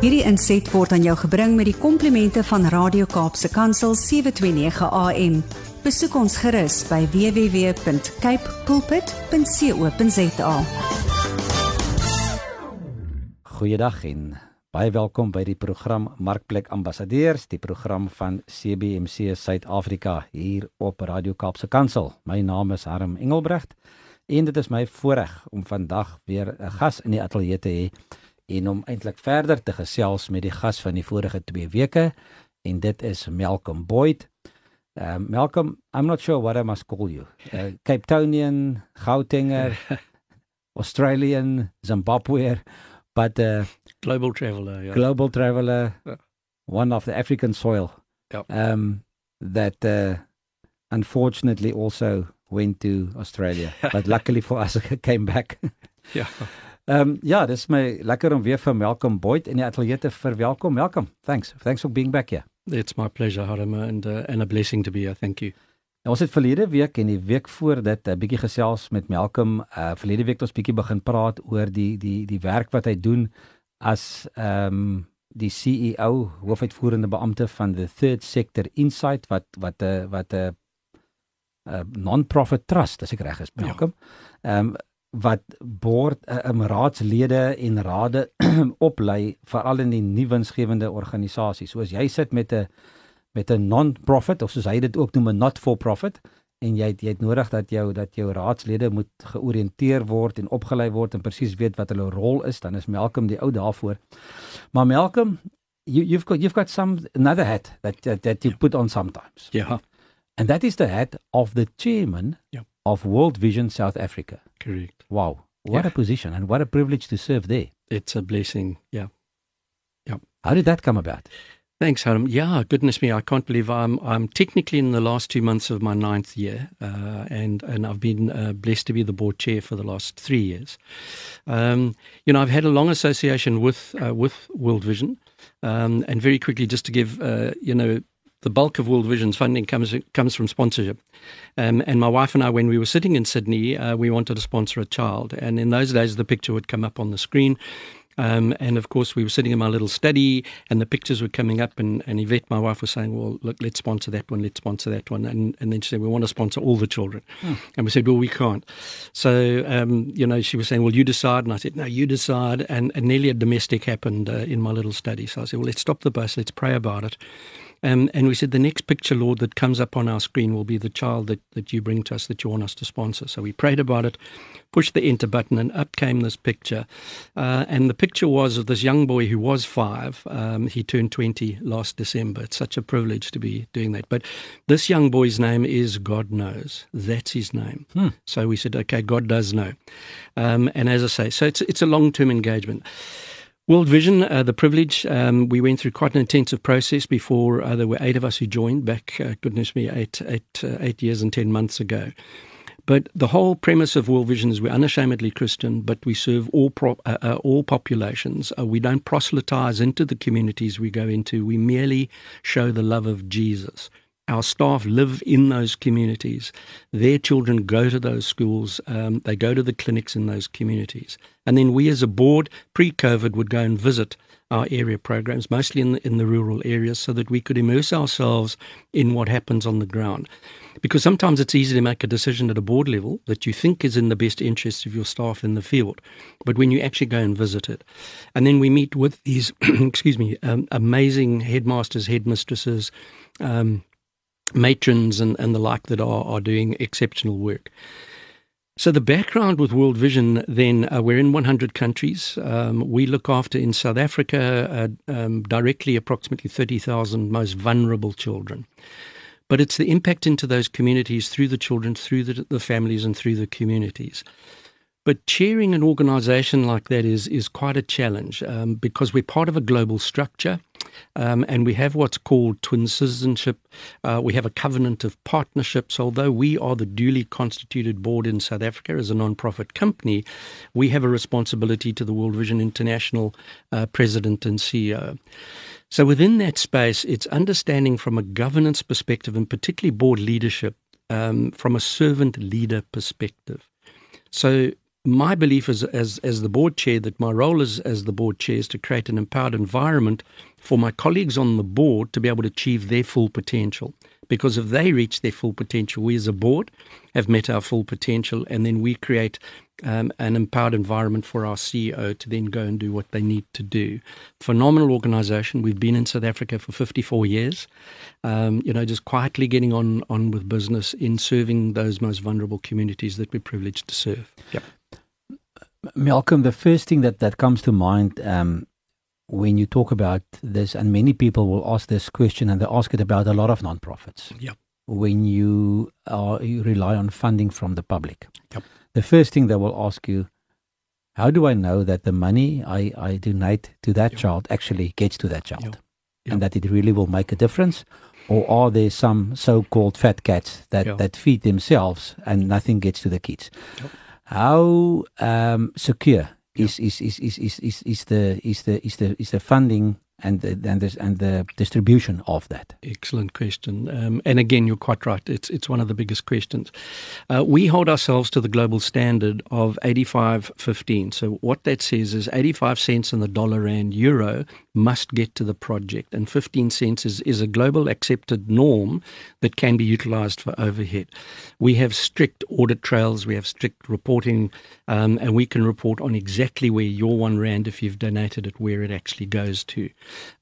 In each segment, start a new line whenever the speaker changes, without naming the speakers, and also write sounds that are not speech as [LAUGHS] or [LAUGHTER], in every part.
Hierdie inset word aan jou gebring met die komplimente van Radio Kaapse Kansel 729 AM. Besoek ons gerus by www.cape pulpit.co.za.
Goeiedag en baie welkom by die program Markplek Ambassadeurs, die program van CBC Suid-Afrika hier op Radio Kaapse Kansel. My naam is Harm Engelbrecht en dit is my voorreg om vandag weer 'n gas in die ateljee te hê en om eintlik verder te gesels met die gas van die vorige 2 weke en dit is Malcolm Boyd. Uh, Malcolm, I'm not sure what I must call you. Uh, Cape Townian, Gautenger, [LAUGHS] Australian, Zimbabwean, but uh,
global traveler. Yeah.
global traveler,
Yeah.
one of the African soil.
Yeah.
Um, that uh, unfortunately also went to Australia, [LAUGHS] but luckily for us, [LAUGHS] came back.
Yeah.
Ehm um, ja, dis my lekker om weer vir Malcolm Boyd in die ateljee te verwelkom. Welcome. Thanks. Thanks for being back here.
It's my pleasure, Harima, and uh, and a blessing to be here. Thank you.
Nou, ons het verlede week en die week voor dit 'n bietjie gesels met Malcolm. Uh verlede week het ons bietjie begin praat oor die die die werk wat hy doen as ehm um, die CEO, hoofuitvoerende beampte van the Third Sector Insight wat wat 'n wat 'n 'n non-profit trust, as ek reg is, Malcolm. Ehm um, wat board uh, um, raadslede en rade [CLEARS THROAT] oplei veral in die nie winsgewende organisasies. So as jy sit met 'n met 'n non-profit of soos hy dit ook noem 'n not-for-profit en jy het, jy het nodig dat jou dat jou raadslede moet georiënteer word en opgelei word en presies weet wat hulle rol is, dan is Malcolm die ou daarvoor. Maar Malcolm, you you've got you've got some another hat that that, that you put on sometimes.
Yeah.
And that is the hat of the chairman
Yeah.
Of World Vision South Africa.
Correct.
Wow. What
Yeah.
a position and what a privilege to serve there.
It's a blessing. Yeah. Yeah.
How did that come about?
Thanks, Harim. Yeah, goodness me, I can't believe I'm I'm technically in the last two months of my ninth year, uh, and and I've been uh, blessed to be the board chair for the last three years. Um, you know, I've had a long association with uh, with World Vision, um, and very quickly, just to give uh, you know. The bulk of World Vision's funding comes comes from sponsorship, um, and my wife and I, when we were sitting in Sydney, uh, we wanted to sponsor a child, and in those days, the picture would come up on the screen, um, and of course, we were sitting in my little study, and the pictures were coming up. And, and Yvette, my wife, was saying, "Well, look, let's sponsor that one. Let's sponsor that one." And, and then she said, "We want to sponsor all the children." And we said, "Well, we can't." So, um, you know, she was saying, "Well, you decide." And I said, "No, you decide." And, and nearly a domestic happened uh, in my little study. So I said, "Well, let's stop the bus. Let's pray about it." Um, and we said, the next picture, Lord, that comes up on our screen will be the child that, that you bring to us that you want us to sponsor. So we prayed about it, pushed the enter button, and up came this picture. Uh, and the picture was of this young boy who was five. Um, he turned 20 last December. It's such a privilege to be doing that. But this young boy's name is God Knows. That's his name. So we said, okay, God does know. Um, and as I say, so it's, it's a long term engagement. World Vision, uh, the privilege, um, we went through quite an intensive process before uh, there were eight of us who joined back, uh, goodness me, eight, eight, uh, eight years and 10 months ago. But the whole premise of World Vision is we're unashamedly Christian, but we serve all pro- uh, uh, all populations. Uh, we don't proselytize into the communities we go into. We merely show the love of Jesus. Our staff live in those communities. Their children go to those schools. Um, they go to the clinics in those communities. And then we, as a board, pre-COVID, would go and visit our area programs, mostly in the, in the rural areas, so that we could immerse ourselves in what happens on the ground. Because sometimes it's easy to make a decision at a board level that you think is in the best interest of your staff in the field, but when you actually go and visit it, and then we meet with these, [CLEARS THROAT] excuse me, um, amazing headmasters, headmistresses, um, matrons, and, and the like that are, are doing exceptional work. So the background with World Vision, then uh, we're in 100 countries. Um, we look after in South Africa uh, um, directly approximately 30,000 most vulnerable children. But it's the impact into those communities through the children, through the, the families, and through the communities. But chairing an organization like that is, is quite a challenge um, because we're part of a global structure um, and we have what's called twin citizenship. Uh, we have a covenant of partnerships. Although we are the duly constituted board in South Africa as a non-profit company, we have a responsibility to the World Vision International uh, president and CEO. So within that space, it's understanding from a governance perspective and particularly board leadership um, from a servant leader perspective. So my belief is, as as the board chair that my role as as the board chair is to create an empowered environment for my colleagues on the board to be able to achieve their full potential. Because if they reach their full potential, we as a board have met our full potential, and then we create um, an empowered environment for our CEO to then go and do what they need to do. Phenomenal organisation. We've been in South Africa for 54 years. Um, you know, just quietly getting on on with business in serving those most vulnerable communities that we're privileged to serve. Yep.
Malcolm, the first thing that that comes to mind um, when you talk about this, and many people will ask this question, and they ask it about a lot of nonprofits.
Yep.
When you are you rely on funding from the public,
Yep.
the first thing they will ask you, how do I know that the money I, I donate to that
Yep.
child actually gets to that child, and that it really will make a difference? Or are there some so-called fat cats that, that feed themselves and nothing gets to the kids? How um, secure is, is, is, is, is, is, is the is the is the is the funding and the and the, and the distribution of that?
Excellent question. Um, and again, you're quite right. It's it's one of the biggest questions. Uh, we hold ourselves to the global standard of 85.15. So what that says is 85 cents in the dollar and euro must get to the project, and 15 cents is, is a global accepted norm that can be utilized for overhead. We have strict audit trails, we have strict reporting, um, and we can report on exactly where your one rand, if you've donated it, where it actually goes to.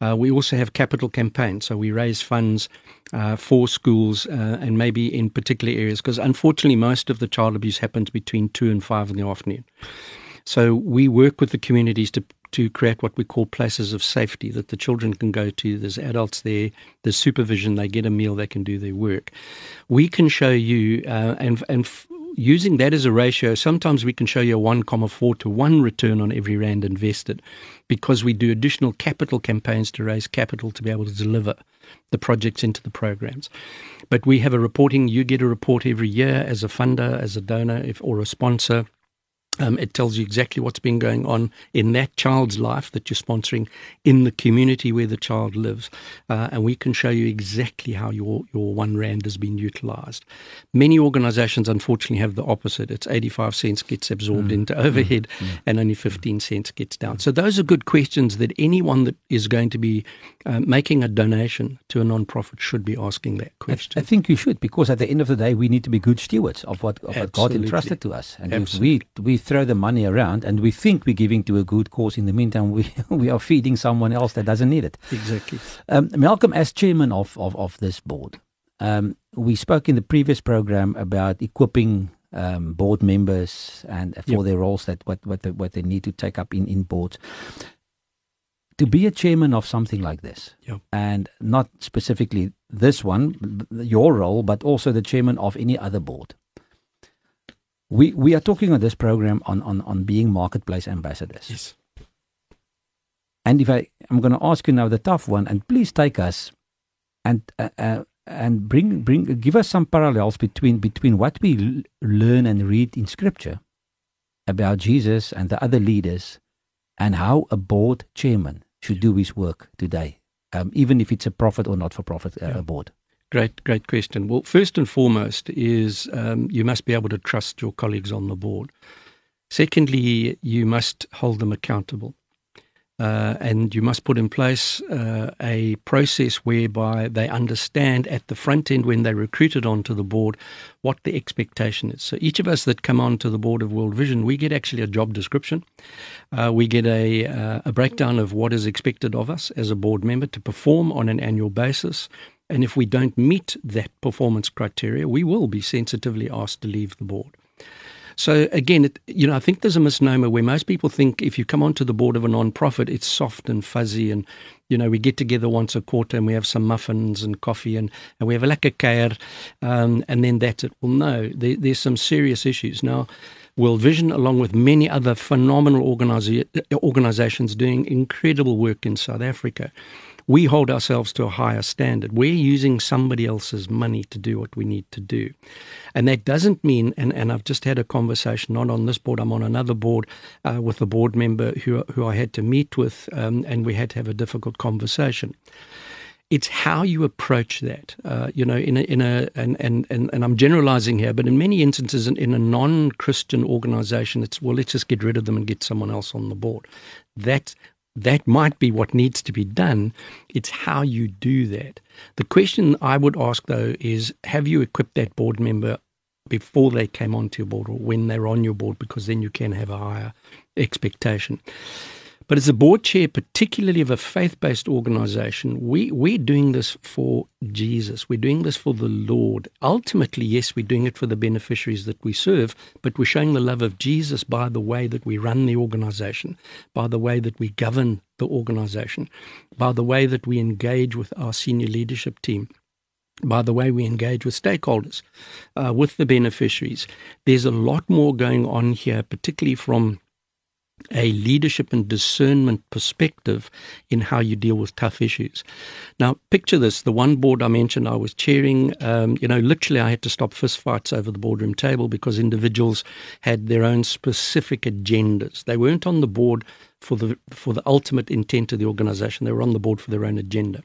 Uh, we also have capital campaigns, so we raise funds uh, for schools uh, and maybe in particular areas, because unfortunately, most of the child abuse happens between two and five in the afternoon. So we work with the communities to to create what we call places of safety that the children can go to. There's adults there, there's supervision, they get a meal, they can do their work. We can show you, uh, and and f- using that as a ratio, sometimes we can show you a 1,4 to 1 return on every rand invested because we do additional capital campaigns to raise capital to be able to deliver the projects into the programs. But we have a reporting, you get a report every year as a funder, as a donor, if or a sponsor. Um, it tells you exactly what's been going on in that child's life that you're sponsoring in the community where the child lives, uh, and we can show you exactly how your your one rand has been utilised. Many organisations, unfortunately, have the opposite. It's 85 cents gets absorbed into overhead, and only 15 cents gets down. So those are good questions that anyone that is going to be uh, making a donation to a non-profit should be asking that question.
I think you should because at the end of the day, we need to be good stewards of what, of what God entrusted to us. And if we we throw the money around and we think we're giving to a good cause, in the meantime, we [LAUGHS] we are feeding someone else that doesn't need it.
exactly.
Um, Malcolm, as chairman of, of, of this board, um, we spoke in the previous program about equipping um, board members and for
Yep.
their roles that what what they, what they need to take up in in boards. To be a chairman of something like this,
Yep.
and not specifically this one, your role, but also the chairman of any other board. We we are talking on this program on on, on being marketplace ambassadors.
Yes.
And if I, I'm going to ask you now the tough one, and please take us and uh, uh, and bring bring give us some parallels between between what we l- learn and read in Scripture about Jesus and the other leaders, and how a board chairman should do his work today, um, even if it's a profit or not for profit uh,
Yeah.
board.
Great, great question. Well, first and foremost is um, you must be able to trust your colleagues on the board. Secondly, you must hold them accountable. Uh, and you must put in place uh, a process whereby they understand at the front end when they're recruited onto the board what the expectation is. So each of us that come onto the board of World Vision, we get actually a job description. Uh, we get a, uh, a breakdown of what is expected of us as a board member to perform on an annual basis. And if we don't meet that performance criteria, we will be sensitively asked to leave the board. So again, it, you know, I think there's a misnomer where most people think if you come onto the board of a non-profit, it's soft and fuzzy, and you know, we get together once a quarter and we have some muffins and coffee and, and we have a lekker kuier, um, and then that's it. Well, no, there, there's some serious issues now. World Vision, along with many other phenomenal organizations doing incredible work in South Africa, we hold ourselves to a higher standard. We're using somebody else's money to do what we need to do. And that doesn't mean, and, and I've just had a conversation, not on this board, I'm on another board uh, with a board member who, who I had to meet with, um, and we had to have a difficult conversation. it's how you approach that. Uh, you know, in a, in a and, and, and, and I'm generalizing here, but in many instances, in, in a non Christian organization, it's, well, let's just get rid of them and get someone else on the board. That, that might be what needs to be done. It's how you do that. The question I would ask, though, is have you equipped that board member before they came onto your board or when they're on your board? Because then you can have a higher expectation. But as a board chair, particularly of a faith based organization, we, we're doing this for Jesus. We're doing this for the Lord. Ultimately, yes, we're doing it for the beneficiaries that we serve, but we're showing the love of Jesus by the way that we run the organization, by the way that we govern the organization, by the way that we engage with our senior leadership team by the way we engage with stakeholders, uh, with the beneficiaries. There's a lot more going on here, particularly from a leadership and discernment perspective in how you deal with tough issues. Now, picture this: the one board I mentioned I was chairing, um, you know, literally I had to stop fistfights over the boardroom table because individuals had their own specific agendas. They weren't on the board for the for the ultimate intent of the organisation; they were on the board for their own agenda.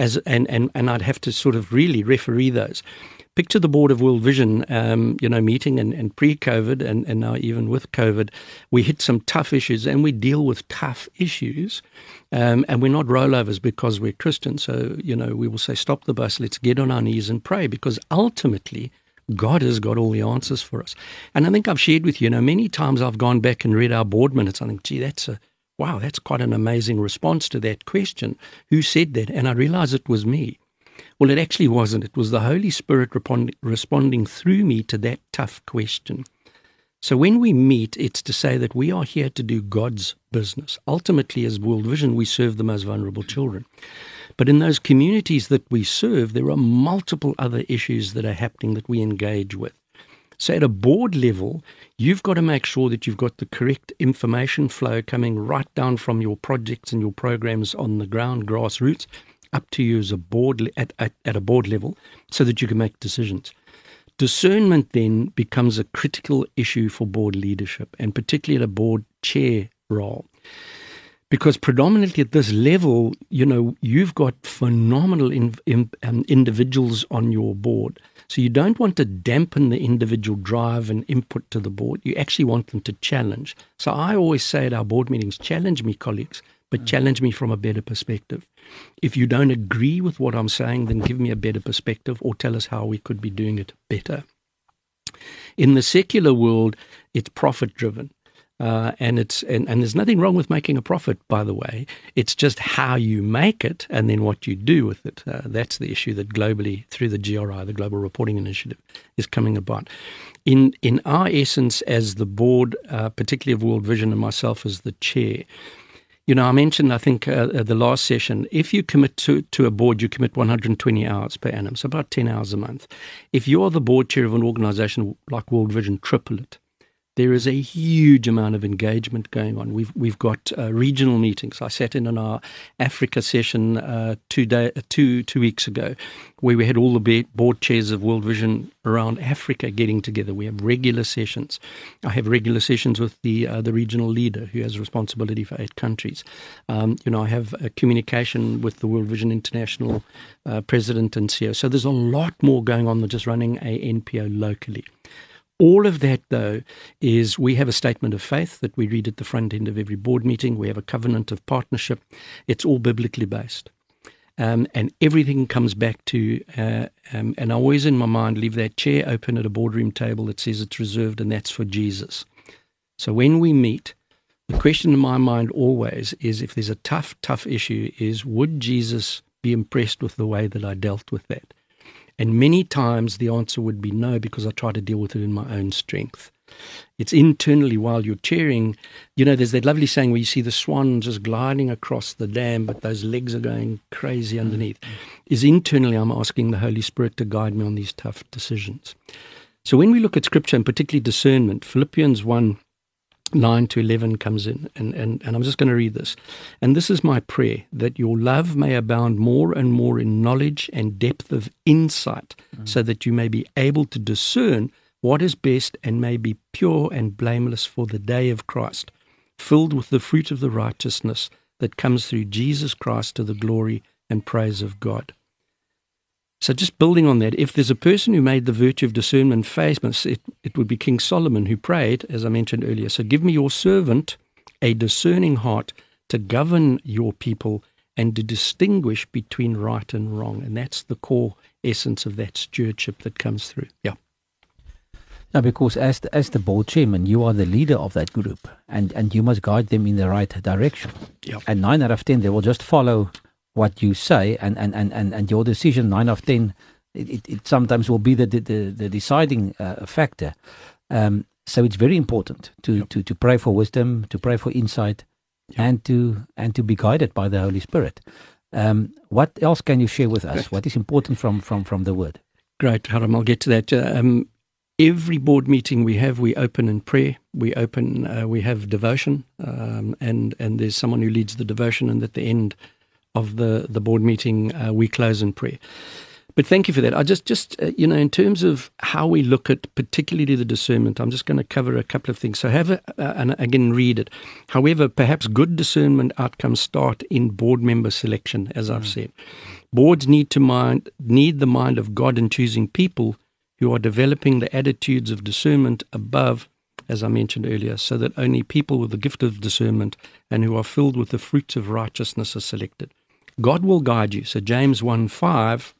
As and and and I'd have to sort of really referee those picture the board of World Vision, um, you know, meeting and, and pre-COVID and, and now even with COVID, we hit some tough issues and we deal with tough issues. Um, and we're not rollovers because we're Christian. So, you know, we will say, stop the bus, let's get on our knees and pray because ultimately God has got all the answers for us. And I think I've shared with you, you know, many times I've gone back and read our board minutes. I think, gee, that's a, wow, that's quite an amazing response to that question. Who said that? And I realize it was me. Well, it actually wasn't. It was the Holy Spirit responding through me to that tough question. So when we meet, it's to say that we are here to do God's business. Ultimately, as World Vision, we serve the most vulnerable children. But in those communities that we serve, there are multiple other issues that are happening that we engage with. So at a board level, you've got to make sure that you've got the correct information flow coming right down from your projects and your programs on the ground, grassroots, up to you as a board at, at, at a board level so that you can make decisions. Discernment then becomes a critical issue for board leadership and particularly at a board chair role. Because predominantly at this level, you know, you've got phenomenal in, in, um, individuals on your board. So you don't want to dampen the individual drive and input to the board. You actually want them to challenge. So I always say at our board meetings, challenge me, colleagues but challenge me from a better perspective. If you don't agree with what I'm saying, then give me a better perspective or tell us how we could be doing it better. In the secular world, it's profit driven. Uh, and it's and, and there's nothing wrong with making a profit, by the way. It's just how you make it and then what you do with it. Uh, that's the issue that globally, through the GRI, the Global Reporting Initiative, is coming about. In in our essence, as the board, uh, particularly of World Vision, and myself as the chair, you know, I mentioned, I think, uh, uh, the last session, if you commit to, to a board, you commit 120 hours per annum, so about 10 hours a month. If you're the board chair of an organization like World Vision, triple it there is a huge amount of engagement going on. We've we've got uh, regional meetings. I sat in on our Africa session uh, two day uh, two two weeks ago, where we had all the board chairs of World Vision around Africa getting together. We have regular sessions. I have regular sessions with the uh, the regional leader who has responsibility for eight countries. Um, you know, I have a communication with the World Vision International uh, president and CEO. So there's a lot more going on than just running a NPO locally. All of that, though, is we have a statement of faith that we read at the front end of every board meeting. We have a covenant of partnership. It's all biblically based. Um, and everything comes back to, uh, um, and I always in my mind leave that chair open at a boardroom table that says it's reserved and that's for Jesus. So when we meet, the question in my mind always is if there's a tough, tough issue, is would Jesus be impressed with the way that I dealt with that? And many times the answer would be no, because I try to deal with it in my own strength. It's internally while you're cheering. You know, there's that lovely saying where you see the swan just gliding across the dam, but those legs are going crazy mm-hmm. underneath. Is internally, I'm asking the Holy Spirit to guide me on these tough decisions. So when we look at scripture and particularly discernment, Philippians 1 9 to 11 comes in, and, and, and I'm just going to read this. And this is my prayer that your love may abound more and more in knowledge and depth of insight, mm. so that you may be able to discern what is best and may be pure and blameless for the day of Christ, filled with the fruit of the righteousness that comes through Jesus Christ to the glory and praise of God. So, just building on that, if there's a person who made the virtue of discernment famous, it, it would be King Solomon who prayed, as I mentioned earlier. So, give me your servant a discerning heart to govern your people and to distinguish between right and wrong. And that's the core essence of that stewardship that comes through. Yeah.
Now, because as the, as the board chairman, you are the leader of that group, and, and you must guide them in the right direction.
Yeah.
And nine out of ten, they will just follow what you say, and and and and, and your decision. Nine of ten, it, it, it sometimes will be the the, the deciding uh, factor. Um, so it's very important to, yep. to to pray for wisdom, to pray for insight, yep. and to and to be guided by the Holy Spirit. Um, what else can you share with us? What is important from from from the Word?
Great, Haram. I'll get to that. Um, every board meeting we have, we open in prayer. We open, uh, we have devotion, um, and and there's someone who leads the devotion, and at the end of the the board meeting, uh, we close in prayer. But thank you for that. I just, just uh, you know, in terms of how we look at particularly the discernment, I'm just going to cover a couple of things. So have a, uh, and again read it. However, perhaps good discernment outcomes start in board member selection, as I've mm. said. Boards need to mind need the mind of God in choosing people who are developing the attitudes of discernment above, as I mentioned earlier, so that only people with the gift of discernment and who are filled with the fruits of righteousness are selected. God will guide you. So James 1 5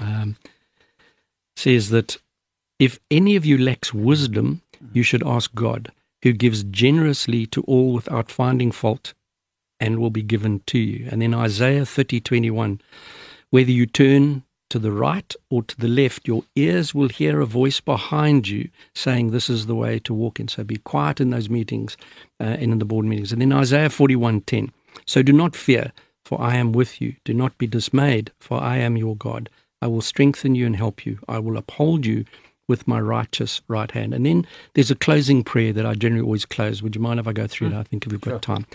um, says that if any of you lacks wisdom, you should ask God, who gives generously to all without finding fault, and will be given to you. And then Isaiah thirty twenty one, whether you turn to the right or to the left, your ears will hear a voice behind you saying, This is the way to walk in. So be quiet in those meetings uh, and in the board meetings. And then Isaiah 41:10. So do not fear, for I am with you. Do not be dismayed, for I am your God. I will strengthen you and help you. I will uphold you with my righteous right hand. And then there's a closing prayer that I generally always close. Would you mind if I go through it? Hmm. I think if we've got sure. time.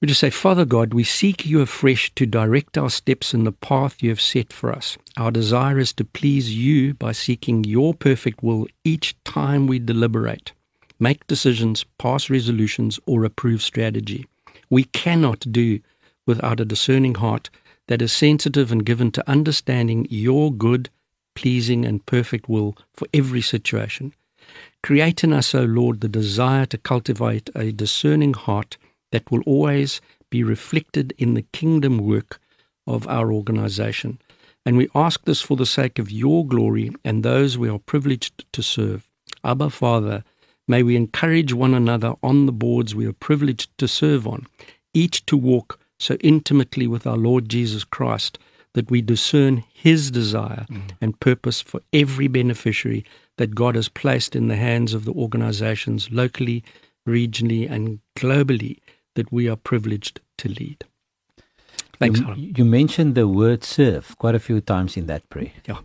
We just say, Father God, we seek you afresh to direct our steps in the path you have set for us. Our desire is to please you by seeking your perfect will each time we deliberate, make decisions, pass resolutions, or approve strategy. We cannot do without a discerning heart that is sensitive and given to understanding your good, pleasing, and perfect will for every situation. Create in us, O Lord, the desire to cultivate a discerning heart that will always be reflected in the kingdom work of our organization. And we ask this for the sake of your glory and those we are privileged to serve. Abba, Father, may we encourage one another on the boards we are privileged to serve on, each to walk so intimately with our Lord Jesus Christ that we discern his desire mm. and purpose for every beneficiary that God has placed in the hands of the organizations locally, regionally, and globally that we are privileged to lead. Thanks,
you, you, mentioned the word serve quite a few times in that prayer.
Yeah.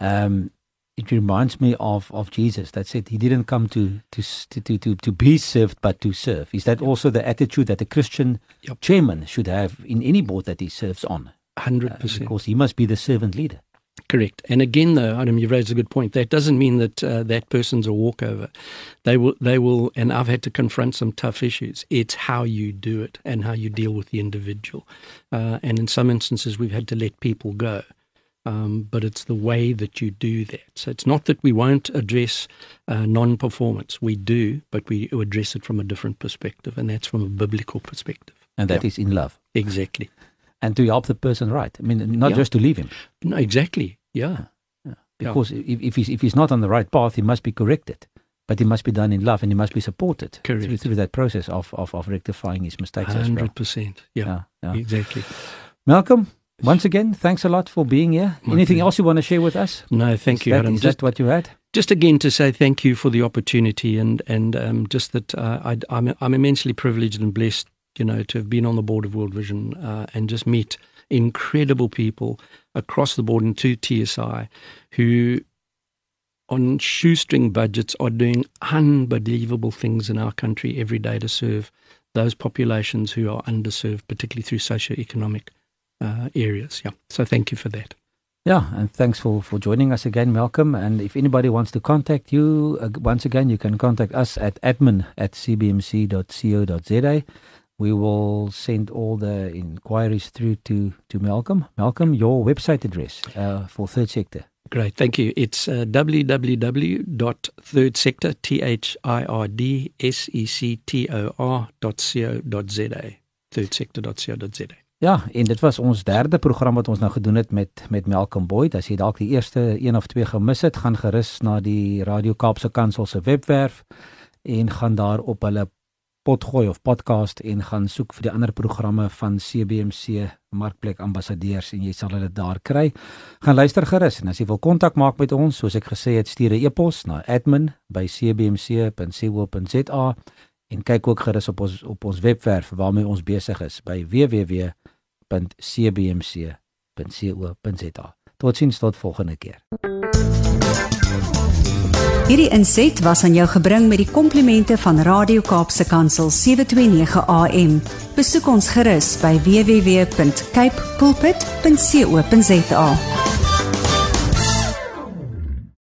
Um, it reminds me of, of Jesus that said he didn't come to, to, to, to, to be served, but to serve. Is that yep. also the attitude that a Christian yep. chairman should have in any board that he serves on?
100%. Uh,
course, he must be the servant leader.
Correct. And again, though, Adam, you raised a good point. That doesn't mean that uh, that person's a walkover. They will, they will, and I've had to confront some tough issues. It's how you do it and how you deal with the individual. Uh, and in some instances, we've had to let people go. Um, but it's the way that you do that. So it's not that we won't address uh, non performance. We do, but we address it from a different perspective, and that's from a biblical perspective.
And that yeah. is in love.
Exactly
and to help the person right. I mean, not yeah. just to leave him.
No, exactly. Yeah.
yeah. Because yeah. if, if, he's, if he's not on the right path, he must be corrected. But it must be done in love and he must be supported through, through, that process of, of, of rectifying his mistakes 100%.
Well. Yeah, yeah, exactly.
Malcolm, once again, thanks a lot for being here. My Anything else you want to share with us?
No, thank
is
you,
that,
Adam.
Is just, that what you had?
Just again to say thank you for the opportunity and and um, just that uh, I, I'm, I'm immensely privileged and blessed, you know, to have been on the board of World Vision uh, and just meet incredible people across the board into TSI who on shoestring budgets are doing unbelievable things in our country every day to serve those populations who are underserved, particularly through socioeconomic uh, areas. Yeah. So thank you for that.
Yeah, and thanks for, for joining us again, Malcolm. And if anybody wants to contact you, uh, once again, you can contact us at admin at cbmc.co.za we will send all the inquiries through to to Malcolm. Malcolm, your website address uh, for third sector.
Great, thank you. It's uh, www.thirdsector t h i r d s e c t o r.co.za. Thirdsector.co.za.
Ja, en dit was ons derde program wat ons nou gedoen het met met Malcolm Boyd. As jy dalk die eerste een of twee gemis het, gaan gerus na die Radio Kaapse Kansel se webwerf en gaan daar op hulle potgooi of podcast en gaan soek vir die ander programme van CBMC Markplek Ambassadeurs en jy sal dit daar kry. Gaan luister gerus en as jy wil kontak maak met ons, soos ek gesê het, stuur 'n e-pos na admin@cbmc.co.za en kyk ook gerus op ons op ons webwerf waarmee ons besig is by www.cbmc.co.za. Totsiens tot volgende keer.
Hierdie inset was aan jou gebring met die komplimente van Radio Kaapse Kansel 729 AM. Besoek ons gerus by www.cape pulpit.co.za.